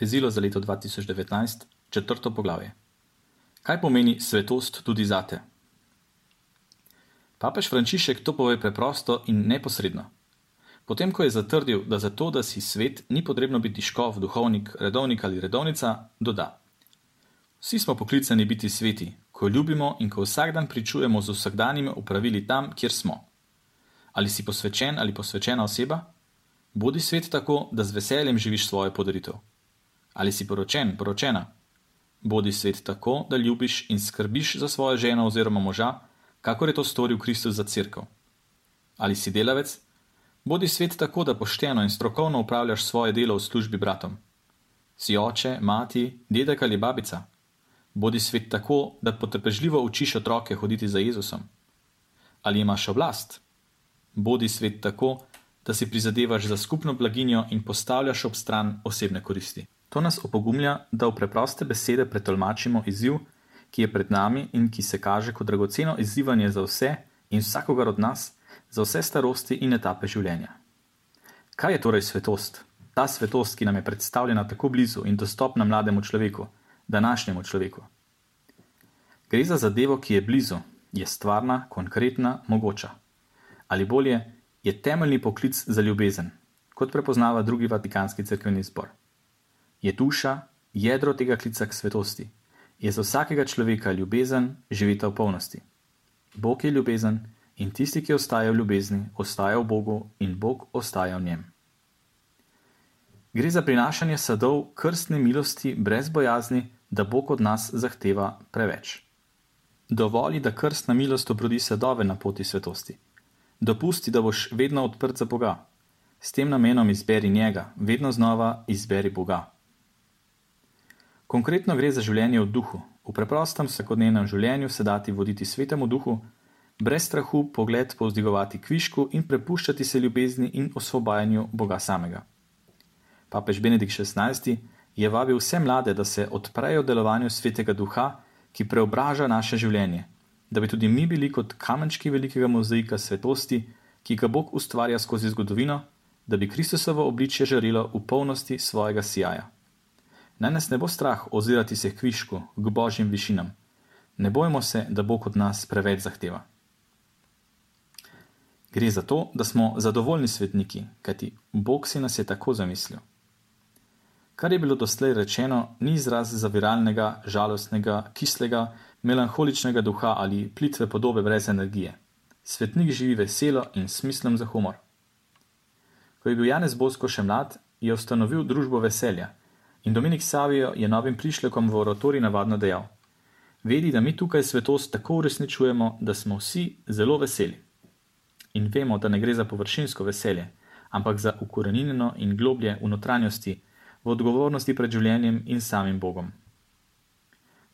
Fezilo za leto 2019, četrto poglavje. Kaj pomeni svetost tudi zate? Papež Frančišek to pove preprosto in neposredno. Potem, ko je zatrdil, da za to, da si svet, ni potrebno biti škov, duhovnik, redovnik ali redovnica, doda: Vsi smo poklicani biti sveti, ko ljubimo in ko vsak dan pričujemo z vsakdanjimi upravili tam, kjer smo. Ali si posvečen ali posvečena oseba? Bodi svet tako, da z veseljem živiš svojo podaritev. Ali si poročen, poročena? Bodi svet tako, da ljubiš in skrbiš za svojo ženo oziroma moža, kakor je to storil Kristus za crkvo. Ali si delavec? Bodi svet tako, da pošteno in strokovno upravljaš svoje delo v službi bratom. Si oče, mati, dedek ali babica? Bodi svet tako, da potrpežljivo učiš otroke hoditi za Jezusom. Ali imaš oblast? Bodi svet tako, da si prizadevaš za skupno blaginjo in postavljaš ob stran osebne koristi. To nas opogumlja, da v preproste besede pretolmačimo izziv, ki je pred nami in ki se kaže kot dragoceno izzivanje za vse in vsakogar od nas, za vse starosti in etape življenja. Kaj je torej svetost? Ta svetost, ki nam je predstavljena tako blizu in dostopna mlademu človeku, današnjemu človeku. Gre za zadevo, ki je blizu, je stvarna, konkretna, mogoča. Ali bolje, je temeljni poklic za ljubezen, kot prepoznava drugi vatikanski crkveni zbor. Je duša, jedro tega klica k svetosti, je za vsakega človeka ljubezen živeta v polnosti. Bog je ljubezen in tisti, ki ostaja v ljubezni, ostaja v Bogu in Bog ostaja v njem. Gre za prinašanje sadov krstne milosti brez bojazni, da Bog od nas zahteva preveč. Dovoli, da krstna milost obrodi sadove na poti svetosti. Dopusti, da boš vedno odprt za Boga. S tem namenom izberi njega, vedno znova izberi Boga. Konkretno gre za življenje v duhu, v preprostem vsakodnevnem življenju se dati voditi svetemu duhu, brez strahu pogled povzdigovati kvišku in prepuščati se ljubezni in osvobajanju Boga samega. Papež Benedikt XVI je vabil vse mlade, da se odprejo delovanju svetega duha, ki preobraža naše življenje, da bi tudi mi bili kot kamenčki velikega mozaika svetosti, ki ga Bog ustvarja skozi zgodovino, da bi Kristusovo obličje žarilo v polnosti svojega sijaja. Naj nas ne bo strah ozirati se k višku, k božjim višinam. Ne bojmo se, da Bog od nas preveč zahteva. Gre za to, da smo zadovoljni svetniki, kajti Bog si nas je tako zamislil. Kar je bilo doslej rečeno, ni izraz zaviralnega, žalostnega, kislega, melanholičnega duha ali plitve podobe brez energije. Svetnik živi veselo in smislom za humor. Ko je bil Janez Bosko še mlad, je ustanovil družbo veselja in Dominik Savijo je novim prišlekom v oratori navadno dejal: Vedi, da mi tukaj svetost tako uresničujemo, da smo vsi zelo veseli. In vemo, da ne gre za površinsko veselje, ampak za ukorenjeno in globlje v notranjosti v odgovornosti pred življenjem in samim Bogom.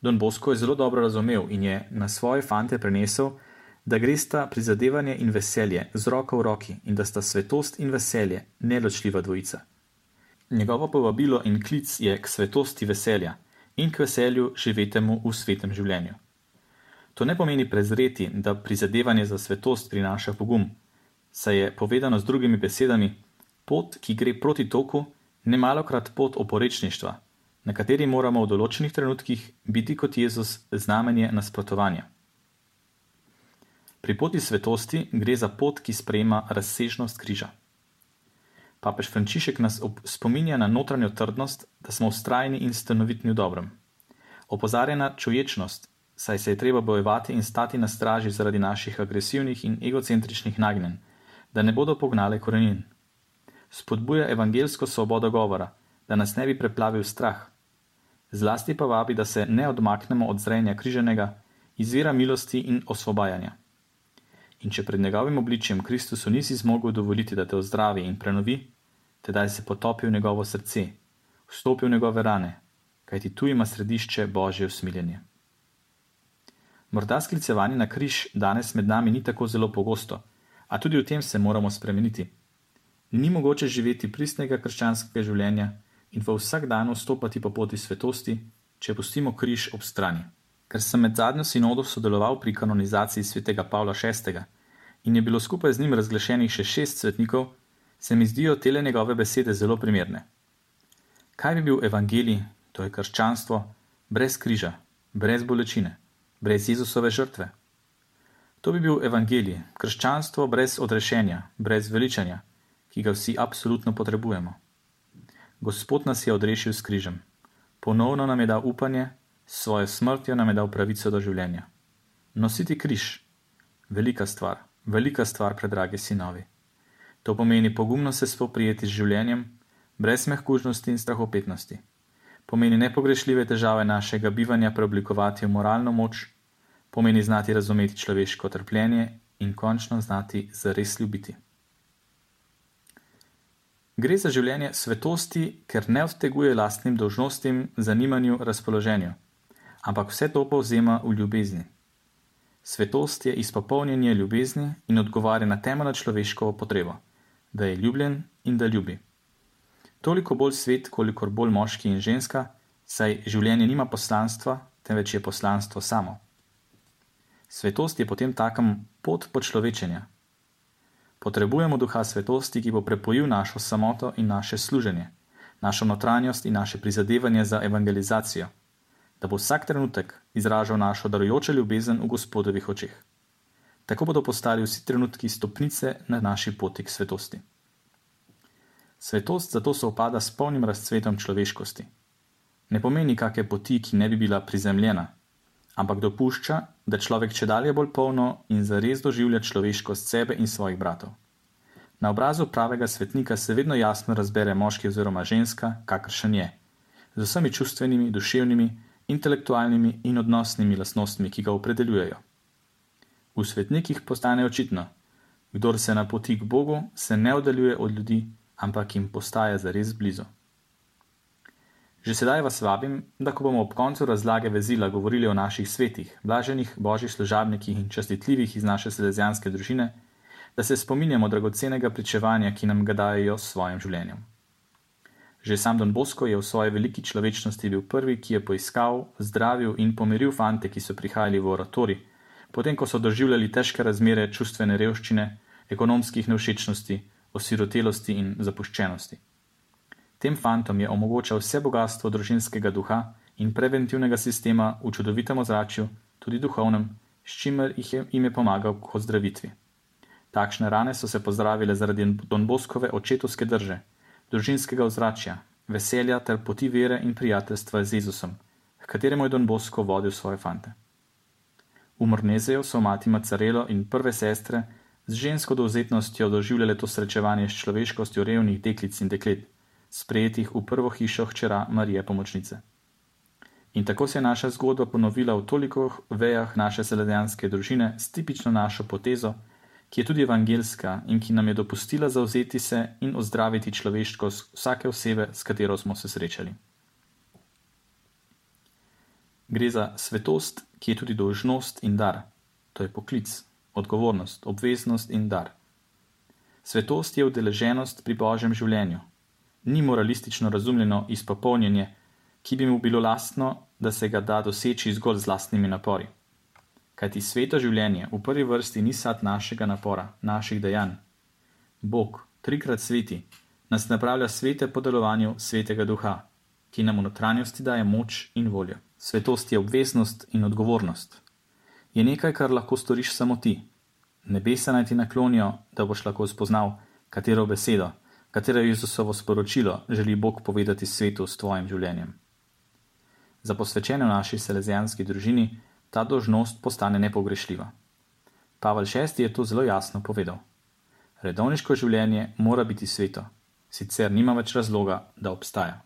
Don Bosko je zelo dobro razumel in je na svoje fante prenesel, da gre sta prizadevanje in veselje z roko v roki in da sta svetost in veselje neločljiva dvojica. Njegovo povabilo in klic je k svetosti veselja in k veselju živetemu v svetem življenju. To ne pomeni prezreti, da prizadevanje za svetost prinaša pogum, saj je povedano z drugimi besedami, pot, ki gre proti toku, nemalokrat pot oporečništva, na kateri moramo v določenih trenutkih biti kot Jezus znamenje nasprotovanja. Pri poti svetosti gre za pot, ki sprejema razsežnost križa. Papež Frančišek nas spominja na notranjo trdnost, da smo ustrajni in stanovitni v dobrem. Opozarja na čuječnost, saj se je treba bojevati in stati na straži zaradi naših agresivnih in egocentričnih nagnjen, da ne bodo pognale korenin spodbuja evangelsko svobodo govora, da nas ne bi preplavil strah. Zlasti pa vabi, da se ne odmaknemo od zrenja križenega, izvira milosti in osvobajanja. In če pred njegovim obličjem Kristusu nisi zmogel dovoliti, da te ozdravi in prenovi, tedaj se potopi v njegovo srce, vstopi v njegove rane, kajti tu ima središče Božje usmiljenje. Morda sklicevanje na križ danes med nami ni tako zelo pogosto, a tudi v tem se moramo spremeniti. Ni mogoče živeti pristnega krščanskega življenja in v vsak dan stopati po poti svetosti, če pustimo križ ob strani. Ker sem med zadnjo sinodo sodeloval pri kanonizaciji svetega Pavla VI. in je bilo skupaj z njim razglašenih še šest svetnikov, se mi zdijo tele njegove besede zelo primerne. Kaj bi bil evangelij, to je krščanstvo, brez križa, brez bolečine, brez Jezusove žrtve? To bi bil evangelij, krščanstvo brez odrešenja, brez veličanja, ki ga vsi absolutno potrebujemo. Gospod nas je odrešil s križem, ponovno nam je dal upanje, s svojo smrtjo nam je dal pravico do življenja. Nositi križ, velika stvar, velika stvar, predragi sinovi. To pomeni pogumno se spoprijeti z življenjem, brez mehkužnosti in strahopetnosti. Pomeni nepogrešljive težave našega bivanja preoblikovati v moralno moč, pomeni znati razumeti človeško trpljenje in končno znati zares ljubiti. Gre za življenje svetosti, ker ne odteguje lastnim dožnostim, zanimanju, razpoloženju, ampak vse to povzema v ljubezni. Svetost je izpopolnjenje ljubezni in odgovarja na temeljno človeško potrebo, da je ljubljen in da ljubi. Toliko bolj svet, kolikor bolj moški in ženska, saj življenje nima poslanstva, temveč je poslanstvo samo. Svetost je potem takem pot počlovečenja. Potrebujemo duha svetosti, ki bo prepojil našo samoto in naše služenje, našo notranjost in naše prizadevanje za evangelizacijo da bo vsak trenutek izražal našo darujočo ljubezen v gospodovih očeh. Tako bodo postali vsi trenutki stopnice na naši poti k svetosti. Svetost zato se opada s polnim razcvetom človeškosti. Ne pomeni kakšne poti, ki ne bi bila prizemljena, ampak dopušča, da človek če dalje bolj polno in zares doživlja človeškost sebe in svojih bratov. Na obrazu pravega svetnika se vedno jasno razbere moški oziroma ženska, kakršen je, z vsemi čustvenimi, duševnimi, intelektualnimi in odnosnimi lastnostmi, ki ga opredeljujejo. V svetnikih postane očitno, kdor se napoti k Bogu, se ne oddaljuje od ljudi, ampak jim postaja zares blizu. Že sedaj vas vabim, da ko bomo ob koncu razlage vezila govorili o naših svetih, blaženih božjih služabnikih in častitljivih iz naše selezijanske družine, da se spominjamo dragocenega pričevanja, ki nam ga dajo s svojim življenjem. Že sam Don Bosco je v svoji veliki človečnosti bil prvi, ki je poiskal, zdravil in pomiril fante, ki so prihajali v oratori, potem ko so doživljali težke razmere čustvene revščine, ekonomskih nevšečnosti, osirotelosti in zapuščenosti. Tem fantom je omogočal vse bogatstvo družinskega duha in preventivnega sistema v čudovitem ozračju, tudi duhovnem, s čimer jih je, jim je pomagal k ozdravitvi. Takšne rane so se pozdravile zaradi Don Boskove očetovske drže družinskega ozračja, veselja ter poti vere in prijateljstva z Jezusom, k kateremu je Don Bosko vodil svoje fante. V Mornezeju so mati Macarelo in prve sestre z žensko dovzetnostjo doživljale to srečevanje s človeškostjo revnih deklic in deklet, sprejetih v prvo hišo hčera Marije Pomočnice. In tako se je naša zgodba ponovila v toliko vejah naše seledejanske družine s tipično našo potezo, ki je tudi evangelska in ki nam je dopustila zauzeti se in ozdraviti človeškost vsake osebe, s katero smo se srečali. Gre za svetost, ki je tudi dožnost in dar, to je poklic, odgovornost, obveznost in dar. Svetost je udeleženost pri božjem življenju, ni moralistično razumljeno izpopolnjenje, ki bi mu bilo lastno, da se ga da doseči zgolj z lastnimi napori kajti sveto življenje v prvi vrsti ni sad našega napora, naših dejanj. Bog, trikrat sveti, nas napravlja svete po delovanju svetega duha, ki nam v notranjosti daje moč in voljo. Svetost je obveznost in odgovornost. Je nekaj, kar lahko storiš samo ti. Nebesa naj ti naklonijo, da boš lahko spoznal, katero besedo, katero Jezusovo sporočilo želi Bog povedati svetu s tvojim življenjem. Za posvečene v naši selezijanski družini ta dožnost postane nepogrešljiva. Pavel VI je to zelo jasno povedal. Redovniško življenje mora biti sveto, sicer nima več razloga, da obstaja.